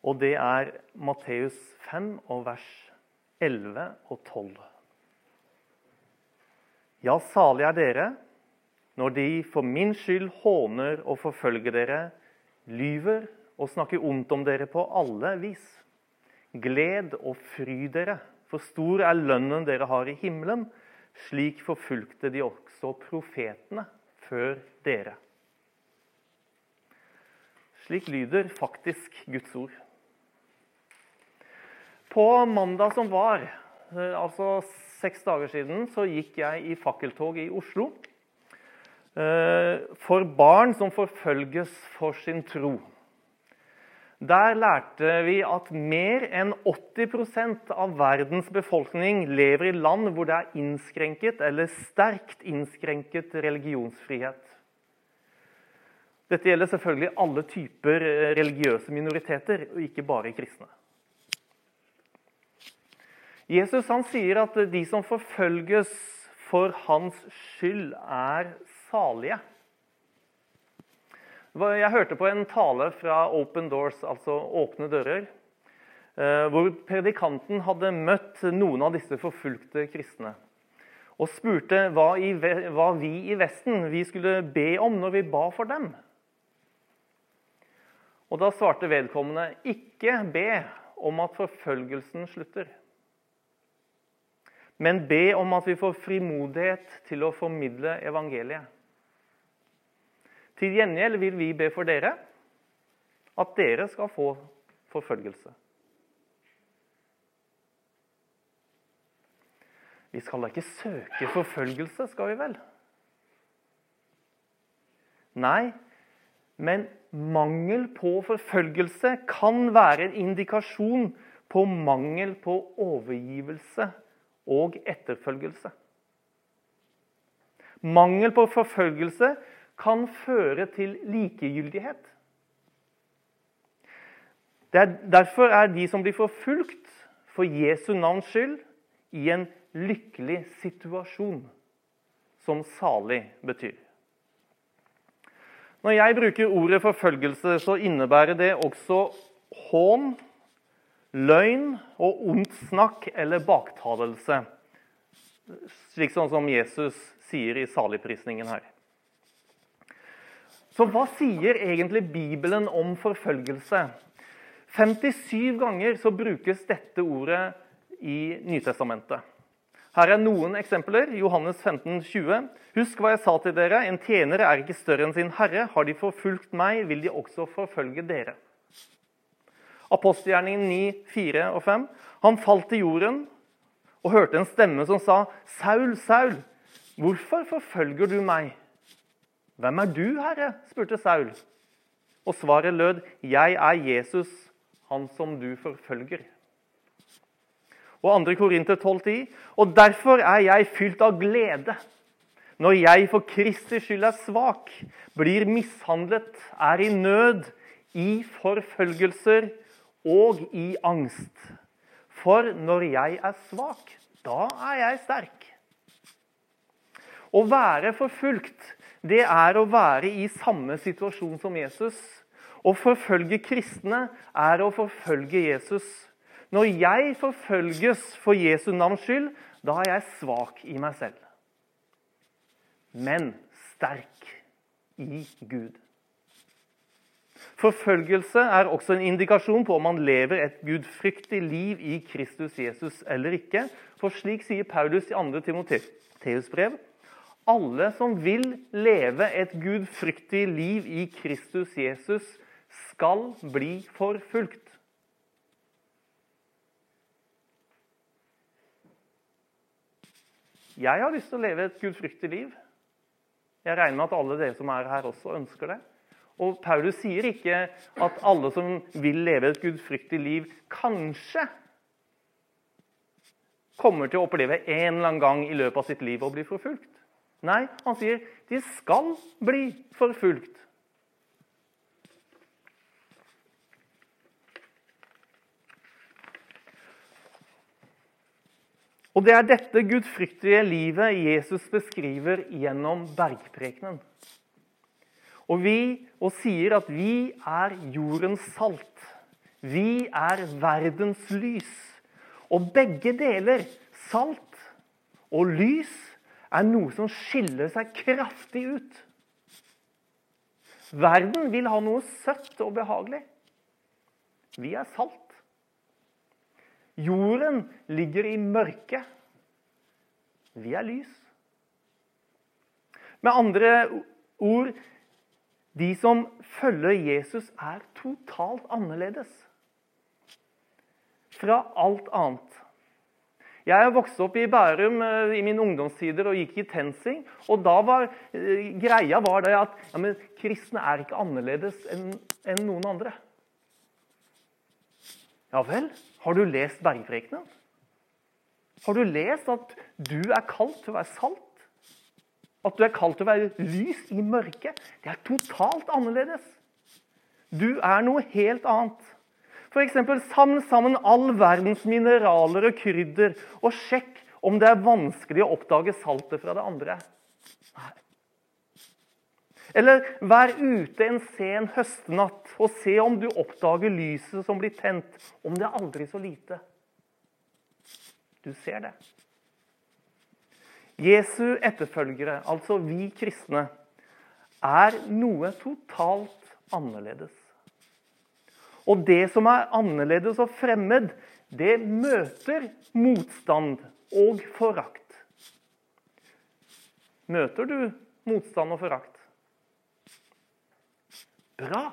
Og det er Matteus 5 og vers 11 og 12. Ja, salig er dere når de for min skyld håner og forfølger dere, lyver og snakker ondt om dere på alle vis. Gled og fry dere, for stor er lønnen dere har i himmelen. Slik forfulgte de også profetene før dere. Slik lyder faktisk Guds ord. På mandag som var, eh, altså seks dager siden, så gikk jeg i fakkeltog i Oslo eh, for barn som forfølges for sin tro. Der lærte vi at mer enn 80 av verdens befolkning lever i land hvor det er innskrenket eller sterkt innskrenket religionsfrihet. Dette gjelder selvfølgelig alle typer eh, religiøse minoriteter, og ikke bare kristne. Jesus han sier at de som forfølges for hans skyld, er salige. Jeg hørte på en tale fra Open Doors, altså Åpne dører, eh, hvor predikanten hadde møtt noen av disse forfulgte kristne og spurte hva, vi i Vesten vi skulle be om når vi ba for dem. Og da svarte vedkommende ikke be om at forfølgelsen slutter. Men be om at vi får frimodighet til å formidle evangeliet. Til gjengjeld vil vi be for dere at dere skal få forfølgelse. Vi skal da ikke søke forfølgelse, skal vi vel? Nei, men mangel på forfølgelse kan være en indikasjon på mangel på overgivelse og etterfølgelse. Mangel på forfølgelse kan føre til likegyldighet. Er, derfor er de som blir forfulgt for Jesu navns skyld, i en lykkelig situasjon, som salig betyr. Når jeg bruker ordet forfølgelse, så innebærer det også hån, løgn og ondt snakk eller baktalelse. Slik sånn som Jesus sier i saligprisningen her. Så hva sier egentlig Bibelen om forfølgelse? 57 ganger så brukes dette ordet i Nytestamentet. Her er noen eksempler. Johannes 15, 20. Husk hva jeg sa til dere. En tjener er ikke større enn sin herre. Har de forfulgt meg, vil de også forfølge dere. Apostelgjerningen 9, 4 og 5. Han falt til jorden og hørte en stemme som sa, 'Saul, Saul, hvorfor forfølger du meg?' 'Hvem er du, Herre?' spurte Saul. Og svaret lød, 'Jeg er Jesus, han som du forfølger' og 2. Korinter 12,10. Og derfor er jeg fylt av glede når jeg for Kristi skyld er svak, blir mishandlet, er i nød, i forfølgelser og i angst. For når jeg er svak, da er jeg sterk. Å være forfulgt, det er å være i samme situasjon som Jesus. Å forfølge kristne er å forfølge Jesus. Når jeg forfølges for Jesu navns skyld, da er jeg svak i meg selv. Men sterk i Gud. Forfølgelse er også en indikasjon på om man lever et gudfryktig liv i Kristus Jesus eller ikke. For slik sier Paulus i 2. Timoteus brev alle som vil leve et gudfryktig liv i Kristus Jesus, skal bli forfulgt. Jeg har lyst til å leve et gudfryktig liv. Jeg regner med at alle dere som er her, også ønsker det. Og Paulus sier ikke at alle som vil leve et gudfryktig liv, kanskje kommer til å oppleve en eller annen gang i løpet av sitt liv å bli forfulgt. Nei, han sier de skal bli forfulgt. Og Det er dette gudfryktige livet Jesus beskriver gjennom bergprekenen. Og, vi, og sier at vi er jordens salt. Vi er verdens lys. Og begge deler, salt og lys, er noe som skiller seg kraftig ut. Verden vil ha noe søtt og behagelig. Vi er salt. Jorden ligger i mørket. Vi er lys. Med andre ord de som følger Jesus, er totalt annerledes fra alt annet. Jeg vokste opp i Bærum eh, i mine ungdomstider og gikk i TenSing. Og da var eh, greia var det at ja, kristne er ikke annerledes enn en noen andre. Ja vel? Har du lest Bergprekenen? Har du lest at du er kalt til å være salt? At du er kalt til å være lys i mørket? Det er totalt annerledes. Du er noe helt annet. F.eks. samle sammen all verdens mineraler og krydder, og sjekk om det er vanskelig å oppdage saltet fra det andre. Nei. Eller vær ute en sen høstnatt og se om du oppdager lyset som blir tent, om det er aldri så lite. Du ser det. Jesu etterfølgere, altså vi kristne, er noe totalt annerledes. Og det som er annerledes og fremmed, det møter motstand og forakt. Møter du motstand og forakt? Bra!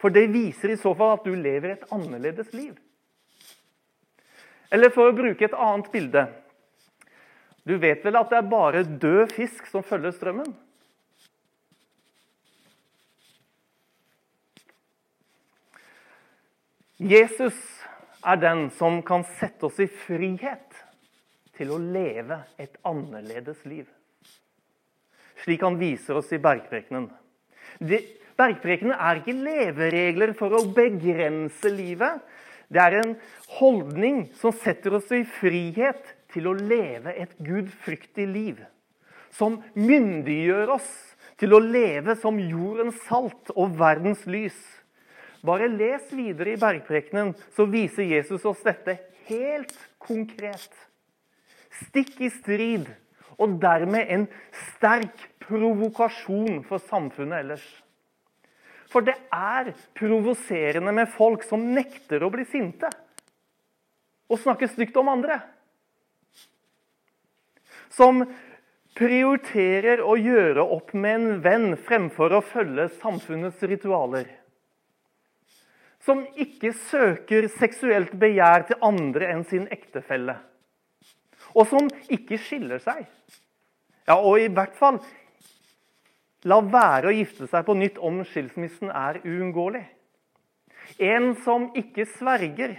For det viser i så fall at du lever et annerledes liv. Eller for å bruke et annet bilde Du vet vel at det er bare død fisk som følger strømmen? Jesus er den som kan sette oss i frihet til å leve et annerledes liv. Slik han viser oss i Bergprekenen. Bergprekenen er ikke leveregler for å begrense livet. Det er en holdning som setter oss i frihet til å leve et gudfryktig liv. Som myndiggjør oss til å leve som jordens salt og verdens lys. Bare les videre i bergprekenen, så viser Jesus oss dette helt konkret. Stikk i strid, og dermed en sterk provokasjon for samfunnet ellers. For det er provoserende med folk som nekter å bli sinte og snakke stygt om andre. Som prioriterer å gjøre opp med en venn fremfor å følge samfunnets ritualer som ikke søker seksuelt begjær til andre enn sin ektefelle. Og som ikke skiller seg. Ja, og i hvert fall la være å gifte seg på nytt om skilsmissen er uunngåelig. En som ikke sverger,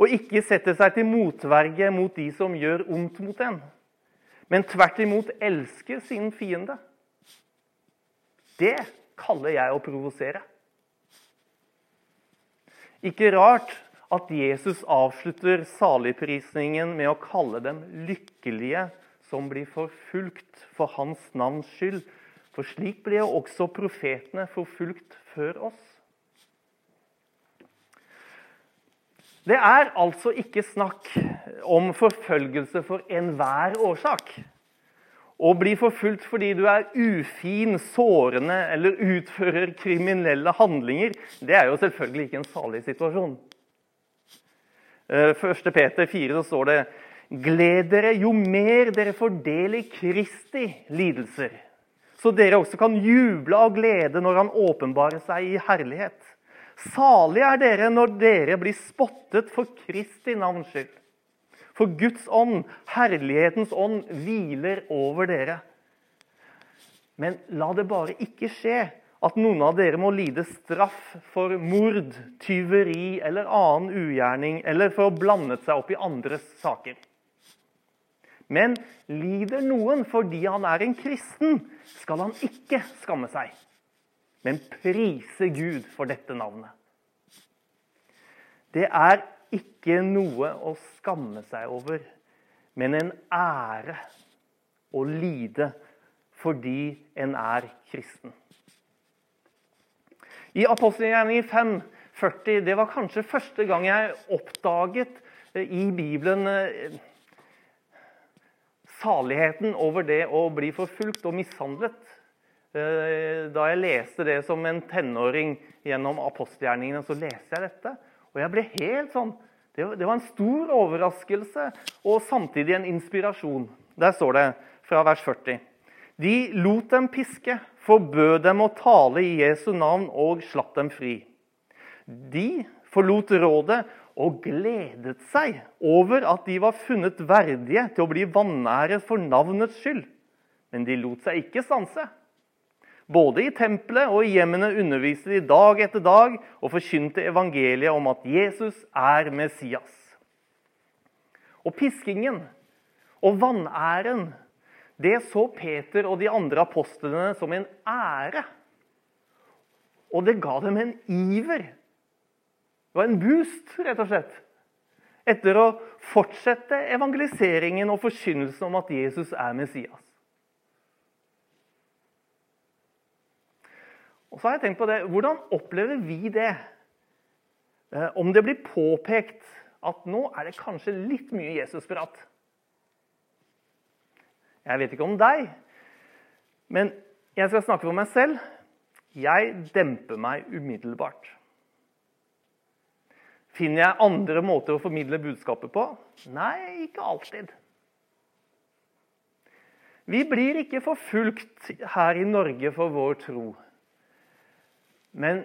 og ikke setter seg til motverge mot de som gjør ondt mot en, men tvert imot elsker sin fiende. Det kaller jeg å provosere. Ikke rart at Jesus avslutter saligprisningen med å kalle dem lykkelige som blir forfulgt for hans navns skyld. For slik ble også profetene forfulgt før oss. Det er altså ikke snakk om forfølgelse for enhver årsak. Å bli forfulgt fordi du er ufin, sårende eller utfører kriminelle handlinger, det er jo selvfølgelig ikke en salig situasjon. 1. Eh, Peter 4 så står det Gled dere jo mer dere får del i Kristi lidelser, så dere også kan juble av glede når han åpenbarer seg i herlighet. Salig er dere når dere blir spottet for Kristi navns skyld. For Guds ånd, herlighetens ånd, hviler over dere. Men la det bare ikke skje at noen av dere må lide straff for mord, tyveri eller annen ugjerning, eller for å blande seg opp i andres saker. Men lider noen fordi han er en kristen, skal han ikke skamme seg, men prise Gud for dette navnet. Det er ikke noe å skamme seg over, men en ære å lide fordi en er kristen. I apostelgjerningen 5 40 det var kanskje første gang jeg oppdaget eh, i Bibelen eh, saligheten over det å bli forfulgt og mishandlet. Eh, da jeg leste det som en tenåring gjennom apostelgjerningene, så leste jeg dette. Og jeg ble helt sånn Det var en stor overraskelse og samtidig en inspirasjon. Der står det fra vers 40. De lot dem piske, forbød dem å tale i Jesu navn og slapp dem fri. De forlot rådet og gledet seg over at de var funnet verdige til å bli vanæret for navnets skyld. Men de lot seg ikke stanse. Både i tempelet og i hjemmene underviste de dag etter dag og forkynte evangeliet om at Jesus er Messias. Og piskingen og vanæren det så Peter og de andre apostlene som en ære. Og det ga dem en iver. Det var en boost, rett og slett. Etter å fortsette evangeliseringen og forkynnelsen om at Jesus er Messias. Og så har jeg tenkt på det, Hvordan opplever vi det? Eh, om det blir påpekt at nå er det kanskje litt mye Jesus-prat. Jeg vet ikke om deg, men jeg skal snakke for meg selv. Jeg demper meg umiddelbart. Finner jeg andre måter å formidle budskapet på? Nei, ikke alltid. Vi blir ikke forfulgt her i Norge for vår tro. Men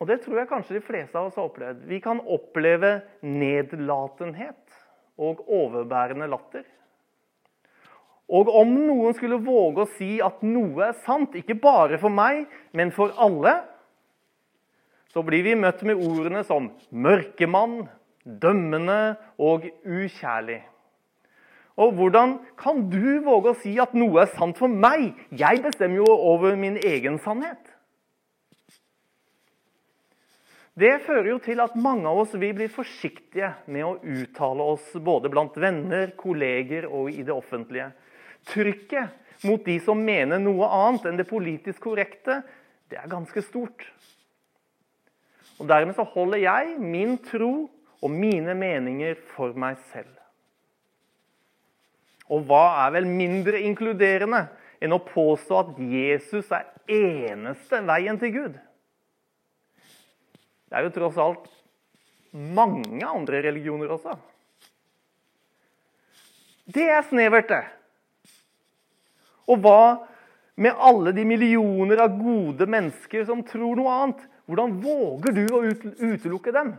og det tror jeg kanskje de fleste av oss har opplevd. Vi kan oppleve nedlatenhet og overbærende latter. Og om noen skulle våge å si at noe er sant, ikke bare for meg, men for alle, så blir vi møtt med ordene som mørkemann, dømmende og ukjærlig. Og hvordan kan du våge å si at noe er sant for meg? Jeg bestemmer jo over min egen sannhet. Det fører jo til at mange av oss vil bli forsiktige med å uttale oss både blant venner, kolleger og i det offentlige. Trykket mot de som mener noe annet enn det politisk korrekte, det er ganske stort. Og Dermed så holder jeg min tro og mine meninger for meg selv. Og hva er vel mindre inkluderende enn å påstå at Jesus er eneste veien til Gud? Det er jo tross alt mange andre religioner også. Det er snevert, det. Og hva med alle de millioner av gode mennesker som tror noe annet? Hvordan våger du å utelukke dem?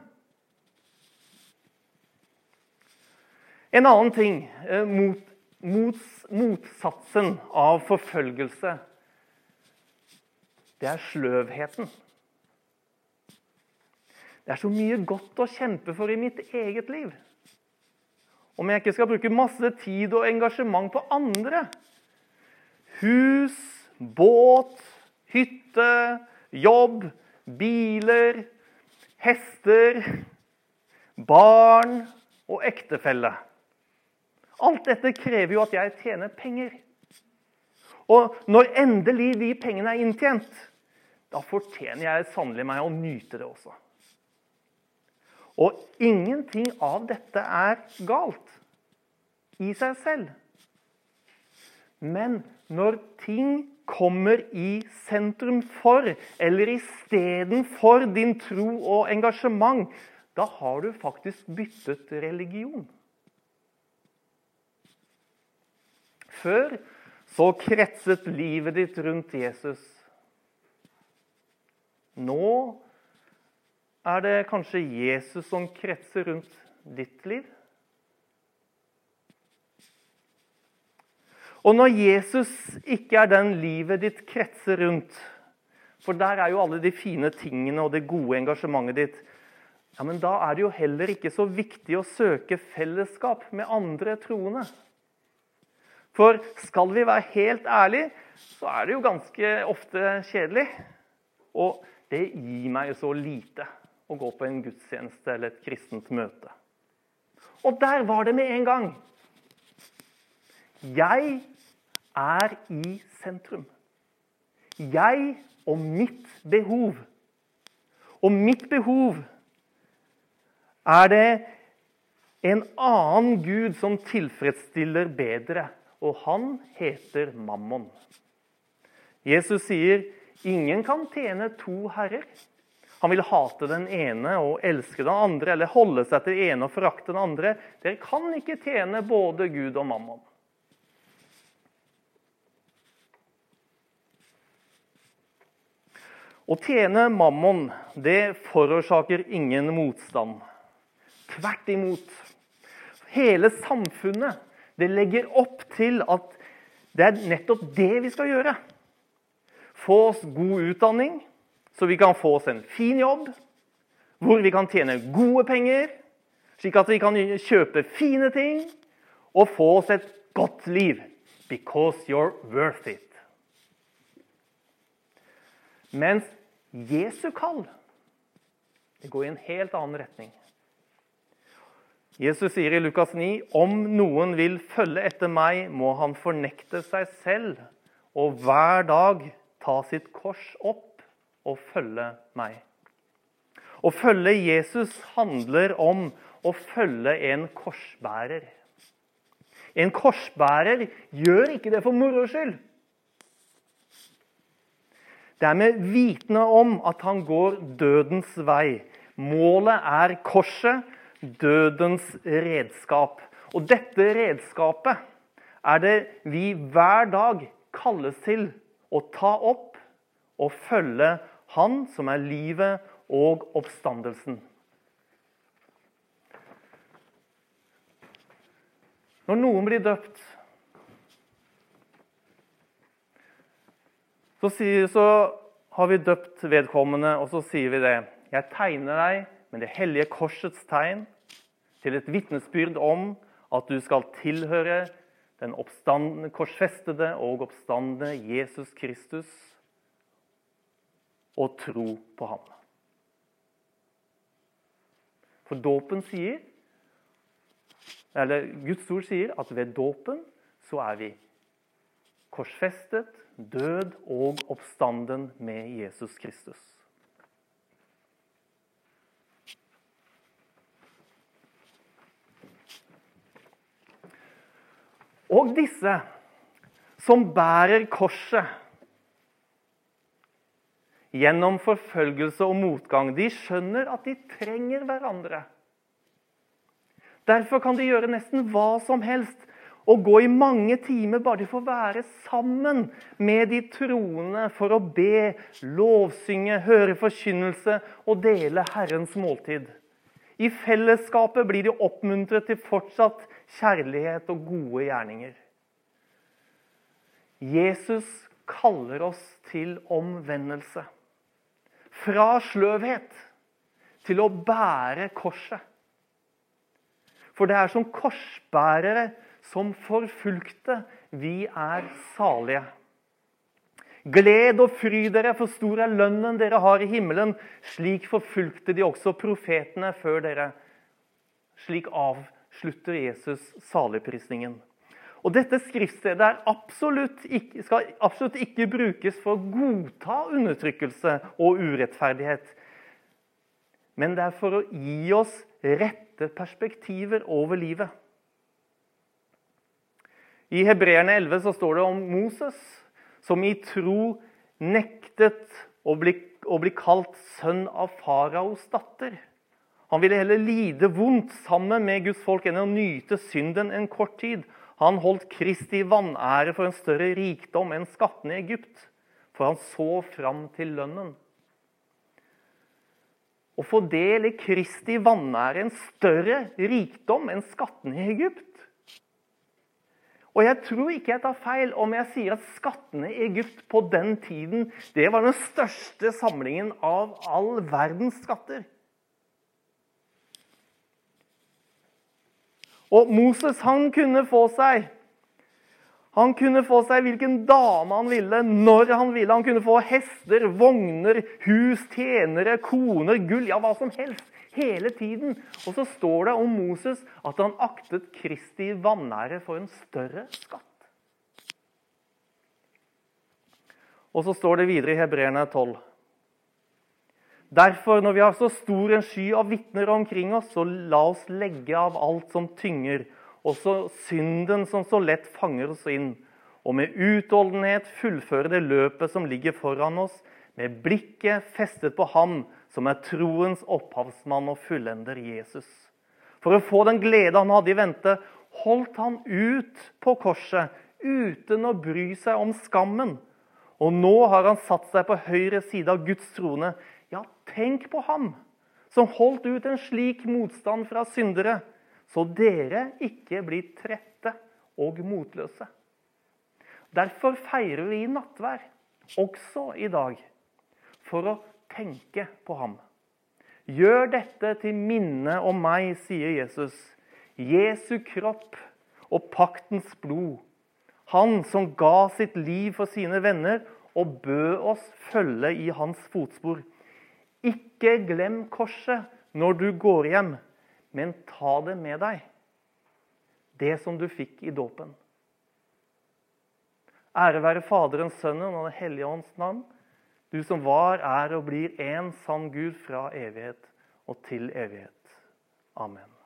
En annen ting eh, mot, mot, motsatsen av forfølgelse, det er sløvheten. Det er så mye godt å kjempe for i mitt eget liv. Om jeg ikke skal bruke masse tid og engasjement på andre. Hus, båt, hytte, jobb, biler, hester, barn og ektefelle. Alt dette krever jo at jeg tjener penger. Og når endelig de pengene er inntjent, da fortjener jeg sannelig meg å nyte det også. Og ingenting av dette er galt i seg selv. Men når ting kommer i sentrum for, eller istedenfor din tro og engasjement, da har du faktisk byttet religion. Før så kretset livet ditt rundt Jesus. Nå er det kanskje Jesus som kretser rundt ditt liv? Og når Jesus ikke er den livet ditt kretser rundt, for der er jo alle de fine tingene og det gode engasjementet ditt, ja, men da er det jo heller ikke så viktig å søke fellesskap med andre troende. For skal vi være helt ærlige, så er det jo ganske ofte kjedelig. Og det gir meg jo så lite å gå på en gudstjeneste eller et kristent møte. Og der var det med en gang. Jeg er i sentrum. Jeg og mitt behov. Og mitt behov er det en annen Gud som tilfredsstiller bedre, og han heter Mammon. Jesus sier ingen kan tjene to herrer. Han vil hate den ene og elske den andre, eller holde seg til den ene og forakte den andre. Dere kan ikke tjene både Gud og Mammon. Å tjene Mammon det forårsaker ingen motstand. Tvert imot. Hele samfunnet det legger opp til at det er nettopp det vi skal gjøre. Få oss god utdanning, så vi kan få oss en fin jobb, hvor vi kan tjene gode penger, slik at vi kan kjøpe fine ting og få oss et godt liv. Because you're worth it. Mens Jesu kall det går i en helt annen retning. Jesus sier i Lukas 9.: Om noen vil følge etter meg, må han fornekte seg selv og hver dag ta sitt kors opp og følge meg. Å følge Jesus handler om å følge en korsbærer. En korsbærer gjør ikke det for moro skyld. Det er med vitende om at han går dødens vei. Målet er korset, dødens redskap. Og dette redskapet er det vi hver dag kalles til å ta opp og følge Han som er livet og oppstandelsen. Når noen blir døpt, så, sier, så har vi døpt vedkommende, og så sier vi det. Jeg tegner deg med det hellige korsets tegn til et vitnesbyrd om at du skal tilhøre den korsfestede og oppstandende Jesus Kristus og tro på ham. For dåpen sier, eller Guds ord sier, at ved dåpen så er vi korsfestet, død og oppstanden med Jesus Kristus. Og disse som bærer korset gjennom forfølgelse og motgang, de skjønner at de trenger hverandre. Derfor kan de gjøre nesten hva som helst og gå i mange timer bare for å være sammen med de troende for å be, lovsynge, høre forkynnelse og dele Herrens måltid. I fellesskapet blir de oppmuntret til fortsatt kjærlighet og gode gjerninger. Jesus kaller oss til omvendelse. Fra sløvhet til å bære korset. For det er som korsbærere, som forfulgte, vi er salige. Gled og fry dere, for stor er lønnen dere har i himmelen. Slik forfulgte de også profetene før dere. Slik avslutter Jesus saligprisningen. Og Dette skriftstedet absolutt ikke, skal absolutt ikke brukes for å godta undertrykkelse og urettferdighet. Men det er for å gi oss rette perspektiver over livet. I Hebreerne 11 så står det om Moses som i tro nektet å bli, å bli kalt sønn av faraos datter. Han ville heller lide vondt sammen med Guds folk enn å nyte synden en kort tid. Han holdt Kristi vanære for en større rikdom enn skattene i Egypt, for han så fram til lønnen. Å få del i Kristi vanære en større rikdom enn skattene i Egypt? Og jeg tror ikke jeg tar feil om jeg sier at skattene i Egypt på den tiden det var den største samlingen av all verdens skatter. Og Moses han kunne få seg han kunne få seg hvilken dame han ville, når han ville. Han kunne få hester, vogner, hus, tjenere, koner, gull, ja, hva som helst hele tiden. Og så står det om Moses at han aktet Kristi vanære for en større skatt. Og så står det videre i Hebreerne 12. Derfor, når vi har så stor en sky av vitner omkring oss, så la oss legge av alt som tynger, også synden som så lett fanger oss inn, og med utholdenhet fullføre det løpet som ligger foran oss, med blikket festet på Ham som er troens opphavsmann og fullender Jesus. For å få den glede han hadde i vente, holdt han ut på korset uten å bry seg om skammen. Og nå har han satt seg på høyre side av Guds trone. Ja, tenk på ham som holdt ut en slik motstand fra syndere, så dere ikke blir trette og motløse. Derfor feirer vi nattvær, også i dag, for å tenke på ham. Gjør dette til minne om meg, sier Jesus. Jesu kropp og paktens blod. Han som ga sitt liv for sine venner og bød oss følge i hans fotspor. Ikke glem korset når du går hjem, men ta det med deg. Det som du fikk i dåpen. Ære være Faderens, Sønnen og Den hellige ånds navn du som var, er og blir én sann Gud fra evighet og til evighet. Amen.